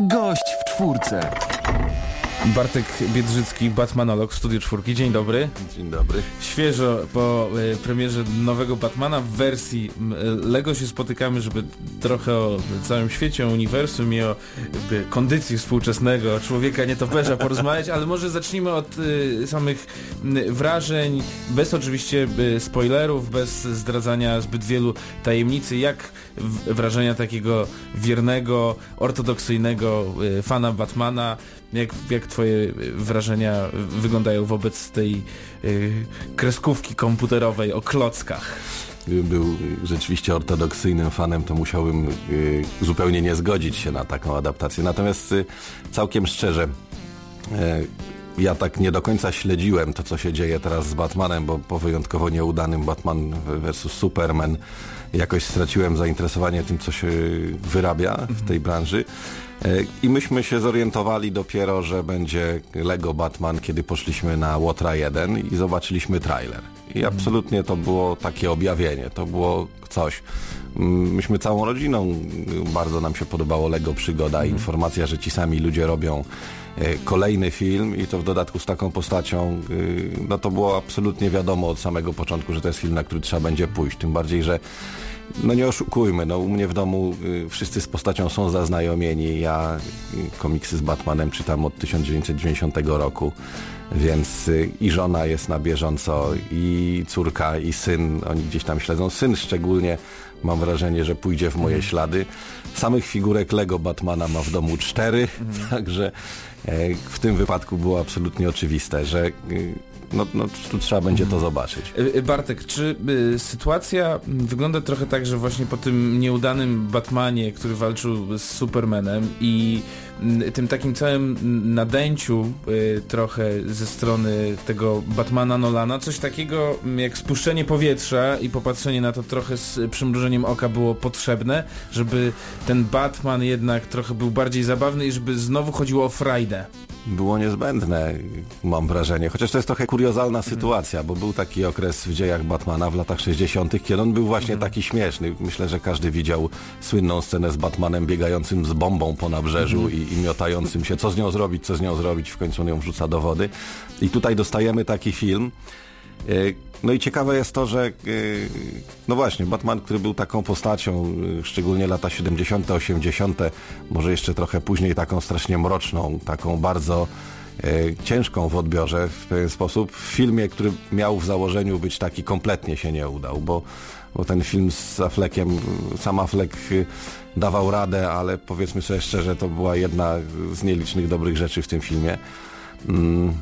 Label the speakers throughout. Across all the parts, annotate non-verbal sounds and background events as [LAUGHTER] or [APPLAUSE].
Speaker 1: Gość w czwórce. Bartek Biedrzycki, Batmanolog w Studiu Czwórki. Dzień dobry.
Speaker 2: Dzień dobry.
Speaker 1: Świeżo po y, premierze nowego Batmana w wersji y, Lego się spotykamy, żeby trochę o całym świecie, o uniwersum i o y, kondycji współczesnego człowieka nietoperza [LAUGHS] porozmawiać, ale może zacznijmy od y, samych wrażeń, bez oczywiście spoilerów, bez zdradzania zbyt wielu tajemnicy. Jak wrażenia takiego wiernego, ortodoksyjnego fana Batmana jak, jak twoje wrażenia wyglądają wobec tej y, kreskówki komputerowej o klockach?
Speaker 2: Gdybym był rzeczywiście ortodoksyjnym fanem, to musiałbym y, zupełnie nie zgodzić się na taką adaptację. Natomiast y, całkiem szczerze, ja tak nie do końca śledziłem to, co się dzieje teraz z Batmanem, bo po wyjątkowo nieudanym Batman vs Superman jakoś straciłem zainteresowanie tym, co się wyrabia w tej branży. E, I myśmy się zorientowali dopiero, że będzie Lego Batman, kiedy poszliśmy na Łotra 1 i zobaczyliśmy trailer. I mhm. absolutnie to było takie objawienie, to było coś. Myśmy całą rodziną, bardzo nam się podobało Lego Przygoda, mhm. informacja, że ci sami ludzie robią e, kolejny film i to w dodatku z taką postacią, y, no to było absolutnie wiadomo od samego początku, że to jest film, na który trzeba będzie pójść. Tym bardziej, że no nie oszukujmy, no u mnie w domu y, wszyscy z postacią są zaznajomieni. Ja y, komiksy z Batmanem czytam od 1990 roku, więc y, i żona jest na bieżąco, i córka, i syn, oni gdzieś tam śledzą. Syn szczególnie mam wrażenie, że pójdzie w moje mhm. ślady. Samych figurek Lego Batmana ma w domu cztery, mhm. [LAUGHS] także w tym wypadku było absolutnie oczywiste, że e, no, no tu trzeba będzie to zobaczyć.
Speaker 1: E, Bartek, czy y, sytuacja wygląda trochę tak, że właśnie po tym nieudanym Batmanie, który walczył z Supermanem i y, tym takim całym nadęciu y, trochę ze strony tego Batmana Nolana, coś takiego jak spuszczenie powietrza i popatrzenie na to trochę z przymrużeniem oka było potrzebne, żeby ten Batman jednak trochę był bardziej zabawny i żeby znowu chodziło o frajdę
Speaker 2: było niezbędne, mam wrażenie. Chociaż to jest trochę kuriozalna sytuacja, bo był taki okres w dziejach Batmana w latach 60., kiedy on był właśnie mhm. taki śmieszny. Myślę, że każdy widział słynną scenę z Batmanem biegającym z bombą po nabrzeżu mhm. i, i miotającym się, co z nią zrobić, co z nią zrobić. W końcu on ją wrzuca do wody. I tutaj dostajemy taki film, no i ciekawe jest to, że e, no właśnie, Batman, który był taką postacią, e, szczególnie lata 70., 80., może jeszcze trochę później taką strasznie mroczną, taką bardzo e, ciężką w odbiorze w pewien sposób. W filmie, który miał w założeniu być taki, kompletnie się nie udał, bo, bo ten film z Affleckiem, sam Affleck dawał radę, ale powiedzmy sobie szczerze, to była jedna z nielicznych dobrych rzeczy w tym filmie. Mm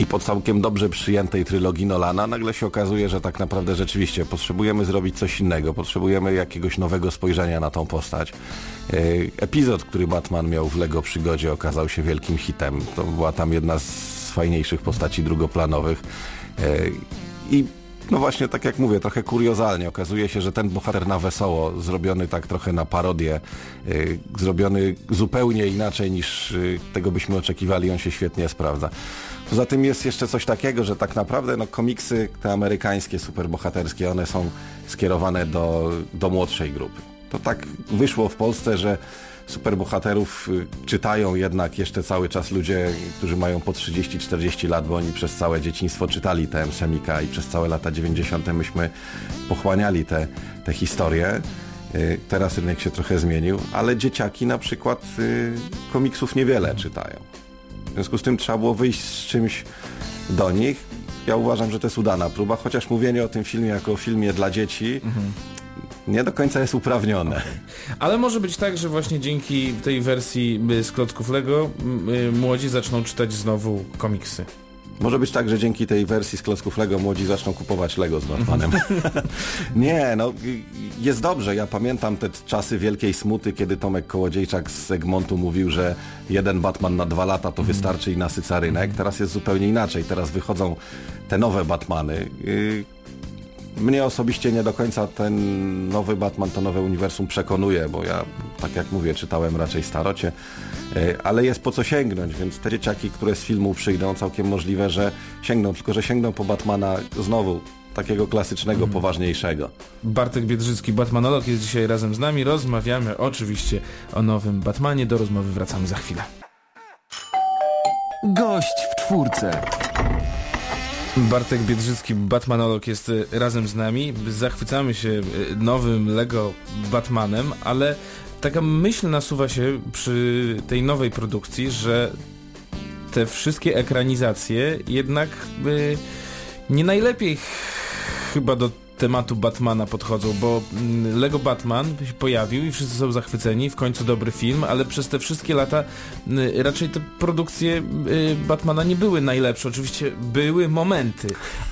Speaker 2: i po całkiem dobrze przyjętej trylogii Nolana nagle się okazuje, że tak naprawdę rzeczywiście potrzebujemy zrobić coś innego, potrzebujemy jakiegoś nowego spojrzenia na tą postać. E, epizod, który Batman miał w Lego Przygodzie okazał się wielkim hitem. To była tam jedna z fajniejszych postaci drugoplanowych. E, I no właśnie, tak jak mówię, trochę kuriozalnie. Okazuje się, że ten bohater na wesoło, zrobiony tak trochę na parodię, yy, zrobiony zupełnie inaczej niż yy, tego byśmy oczekiwali, on się świetnie sprawdza. Poza tym jest jeszcze coś takiego, że tak naprawdę no, komiksy te amerykańskie, superbohaterskie, one są skierowane do, do młodszej grupy. To tak wyszło w Polsce, że superbohaterów y, czytają jednak jeszcze cały czas ludzie, którzy mają po 30-40 lat, bo oni przez całe dzieciństwo czytali TM Semika i przez całe lata 90. myśmy pochłaniali te, te historie. Y, teraz rynek się trochę zmienił, ale dzieciaki na przykład y, komiksów niewiele czytają. W związku z tym trzeba było wyjść z czymś do nich. Ja uważam, że to jest udana próba, chociaż mówienie o tym filmie jako o filmie dla dzieci mhm nie do końca jest uprawnione. Okay.
Speaker 1: Ale może być tak, że właśnie dzięki tej wersji z klocków Lego młodzi zaczną czytać znowu komiksy.
Speaker 2: Może być tak, że dzięki tej wersji z klocków Lego młodzi zaczną kupować Lego z Batmanem. [LAUGHS] nie, no jest dobrze. Ja pamiętam te czasy wielkiej smuty, kiedy Tomek Kołodziejczak z Egmontu mówił, że jeden Batman na dwa lata to wystarczy i nasyca rynek. Teraz jest zupełnie inaczej. Teraz wychodzą te nowe Batmany. Mnie osobiście nie do końca ten nowy Batman, to nowe uniwersum przekonuje, bo ja, tak jak mówię, czytałem raczej starocie, e, ale jest po co sięgnąć, więc te dzieciaki, które z filmu przyjdą, całkiem możliwe, że sięgną, tylko że sięgną po Batmana znowu takiego klasycznego,
Speaker 1: Mhm.
Speaker 2: poważniejszego.
Speaker 1: Bartek Biedrzycki, Batmanolog jest dzisiaj razem z nami. Rozmawiamy oczywiście o nowym Batmanie. Do rozmowy wracamy za chwilę.
Speaker 3: Gość w czwórce.
Speaker 1: Bartek Biedrzycki, Batmanolog jest y, razem z nami. Zachwycamy się y, nowym Lego Batmanem, ale taka myśl nasuwa się przy tej nowej produkcji, że te wszystkie ekranizacje jednak y, nie najlepiej ch- chyba do tematu Batmana podchodzą, bo mm, Lego Batman się pojawił i wszyscy są zachwyceni, w końcu dobry film, ale przez te wszystkie lata y, raczej te produkcje y, Batmana nie były najlepsze. Oczywiście były momenty,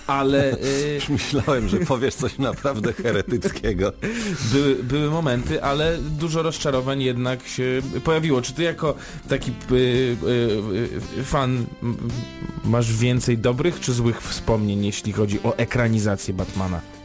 Speaker 1: ale y, [LAUGHS]
Speaker 2: Już myślałem, że powiesz coś naprawdę heretyckiego.
Speaker 1: były, były momenty, ale dużo rozczarowań jednak się pojawiło. Czy ty jako taki y, fan masz więcej dobrych czy złych wspomnień, jeśli chodzi o ekranizację Batmana?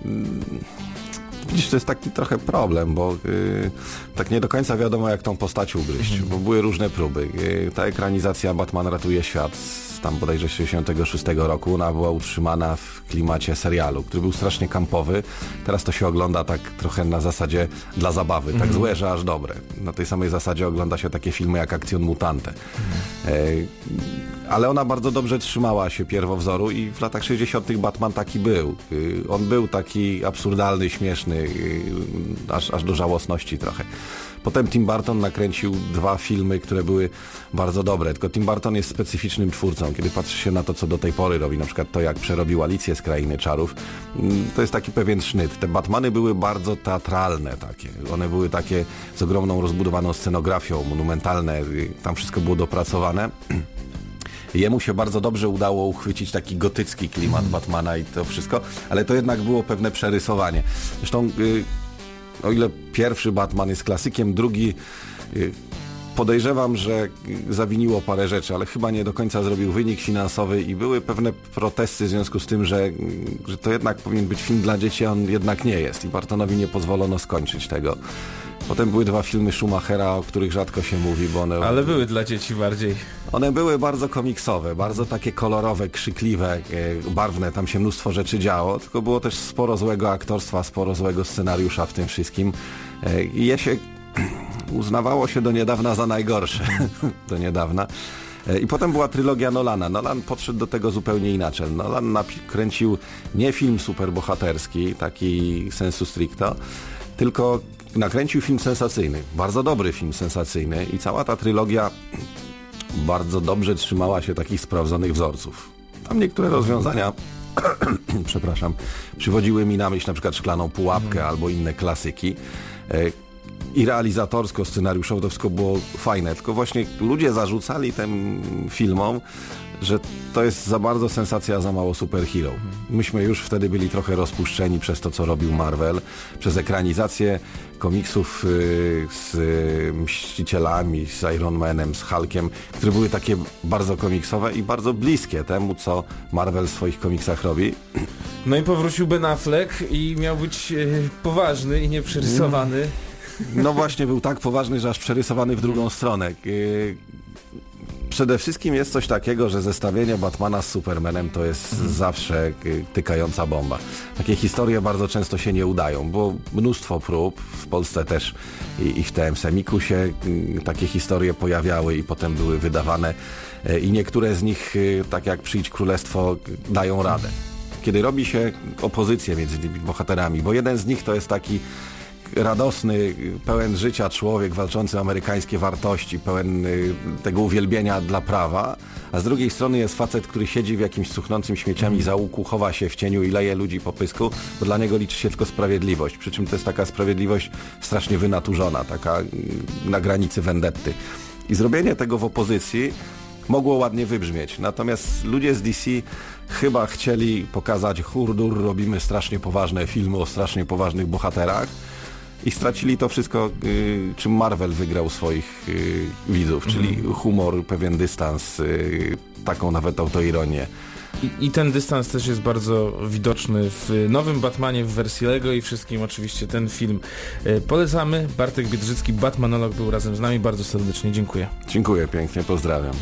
Speaker 2: Widzisz, to jest taki trochę problem, bo y, tak nie do końca wiadomo, jak tą postać ugryźć, bo były różne próby. Y, ta ekranizacja Batman ratuje świat z tam bodajże 66 roku, ona była utrzymana w klimacie serialu, który był strasznie kampowy. Teraz to się ogląda tak trochę na zasadzie dla zabawy, tak złe, że aż dobre. Na tej samej zasadzie ogląda się takie filmy jak Akcjon Mutante. E, ale ona bardzo dobrze trzymała się pierwowzoru i w latach 60. Batman taki był. Y, On był taki absurdalny, śmieszny, y, aż, aż do żałosności trochę. Potem Tim Burton nakręcił dwa filmy, które były bardzo dobre, tylko Tim Burton jest specyficznym twórcą. Kiedy patrzy się na to, co do tej pory robi, na przykład to, jak przerobił Alicję z Krainy Czarów, mm, to jest taki pewien sznyt. Te Batmany były bardzo teatralne takie. One były takie z ogromną rozbudowaną scenografią, monumentalne. y, Tam wszystko było dopracowane. [CLEARS THROAT] Jemu się bardzo dobrze udało uchwycić taki gotycki klimat Batmana i to wszystko, ale to jednak było pewne przerysowanie. Zresztą, y, o ile pierwszy Batman jest klasykiem, drugi y, podejrzewam, że zawiniło parę rzeczy, ale chyba nie do końca zrobił wynik finansowy i były pewne protesty w związku z tym, że, y, że to jednak powinien być film dla dzieci, a on jednak nie jest i Bartonowi nie pozwolono skończyć tego. Potem były dwa filmy Schumachera, o których rzadko się mówi, bo one...
Speaker 1: Ale były dla dzieci bardziej.
Speaker 2: One były bardzo komiksowe, bardzo takie kolorowe, krzykliwe, e, barwne, tam się mnóstwo rzeczy działo, tylko było też sporo złego aktorstwa, sporo złego scenariusza w tym wszystkim E, i je się [CLEARS THROAT] uznawało się do niedawna za najgorsze, [LAUGHS] do niedawna. E, I potem była trylogia Nolana. Nolan podszedł do tego zupełnie inaczej. Nolan nakręcił nie film superbohaterski, taki sensu stricto, tylko nakręcił film sensacyjny. Bardzo dobry film sensacyjny i cała ta trylogia [CLEARS THROAT] bardzo dobrze trzymała się takich sprawdzonych wzorców. Tam niektóre rozwiązania, [CLEARS THROAT] przepraszam, przywodziły mi na myśl na przykład Szklaną Pułapkę albo inne klasyki. I realizatorsko, scenariuszowo to wszystko było fajne, tylko właśnie ludzie zarzucali tym filmom, że to jest za bardzo sensacja, za mało superhero. Myśmy już wtedy byli trochę rozpuszczeni przez to, co robił Marvel, przez ekranizację komiksów y, z y, Mścicielami, z Iron Manem, z Hulkiem, które były takie bardzo komiksowe i bardzo bliskie temu, co Marvel w swoich komiksach robi.
Speaker 1: No i powrócił Ben Affleck i miał być e, poważny i nieprzerysowany.
Speaker 2: No właśnie, był tak poważny, że aż przerysowany w drugą stronę. Yy, Przede wszystkim jest coś takiego, że zestawienie Batmana z Supermanem to jest zawsze yy, tykająca bomba. Takie historie bardzo często się nie udają, bo mnóstwo prób, w Polsce też i, i w TM Semiku się yy, takie historie pojawiały i potem były wydawane i niektóre z nich, tak jak Przyjdź Królestwo, dają radę. Kiedy robi się opozycję między tymi bohaterami, bo jeden z nich to jest taki radosny, pełen życia człowiek walczący o amerykańskie wartości, pełen y, tego uwielbienia dla prawa, a z drugiej strony jest facet, który siedzi w jakimś cuchnącym śmieciami załuku, chowa się w cieniu i leje ludzi po pysku, bo dla niego liczy się tylko sprawiedliwość. Przy czym to jest taka sprawiedliwość strasznie wynaturzona, taka y, na granicy vendetty. I zrobienie tego w opozycji mogło ładnie wybrzmieć. Natomiast ludzie z DC chyba chcieli pokazać hurdur, robimy strasznie poważne filmy o strasznie poważnych bohaterach i stracili to wszystko, y, czym Marvel wygrał swoich y, widzów, czyli humor, pewien dystans, y, taką nawet autoironię.
Speaker 1: I, I ten dystans też jest bardzo widoczny w nowym Batmanie w wersji Lego i wszystkim oczywiście ten film e, polecamy. Bartek Biedrzycki, Batmanolog był razem z nami. Bardzo serdecznie dziękuję.
Speaker 2: Dziękuję pięknie, pozdrawiam.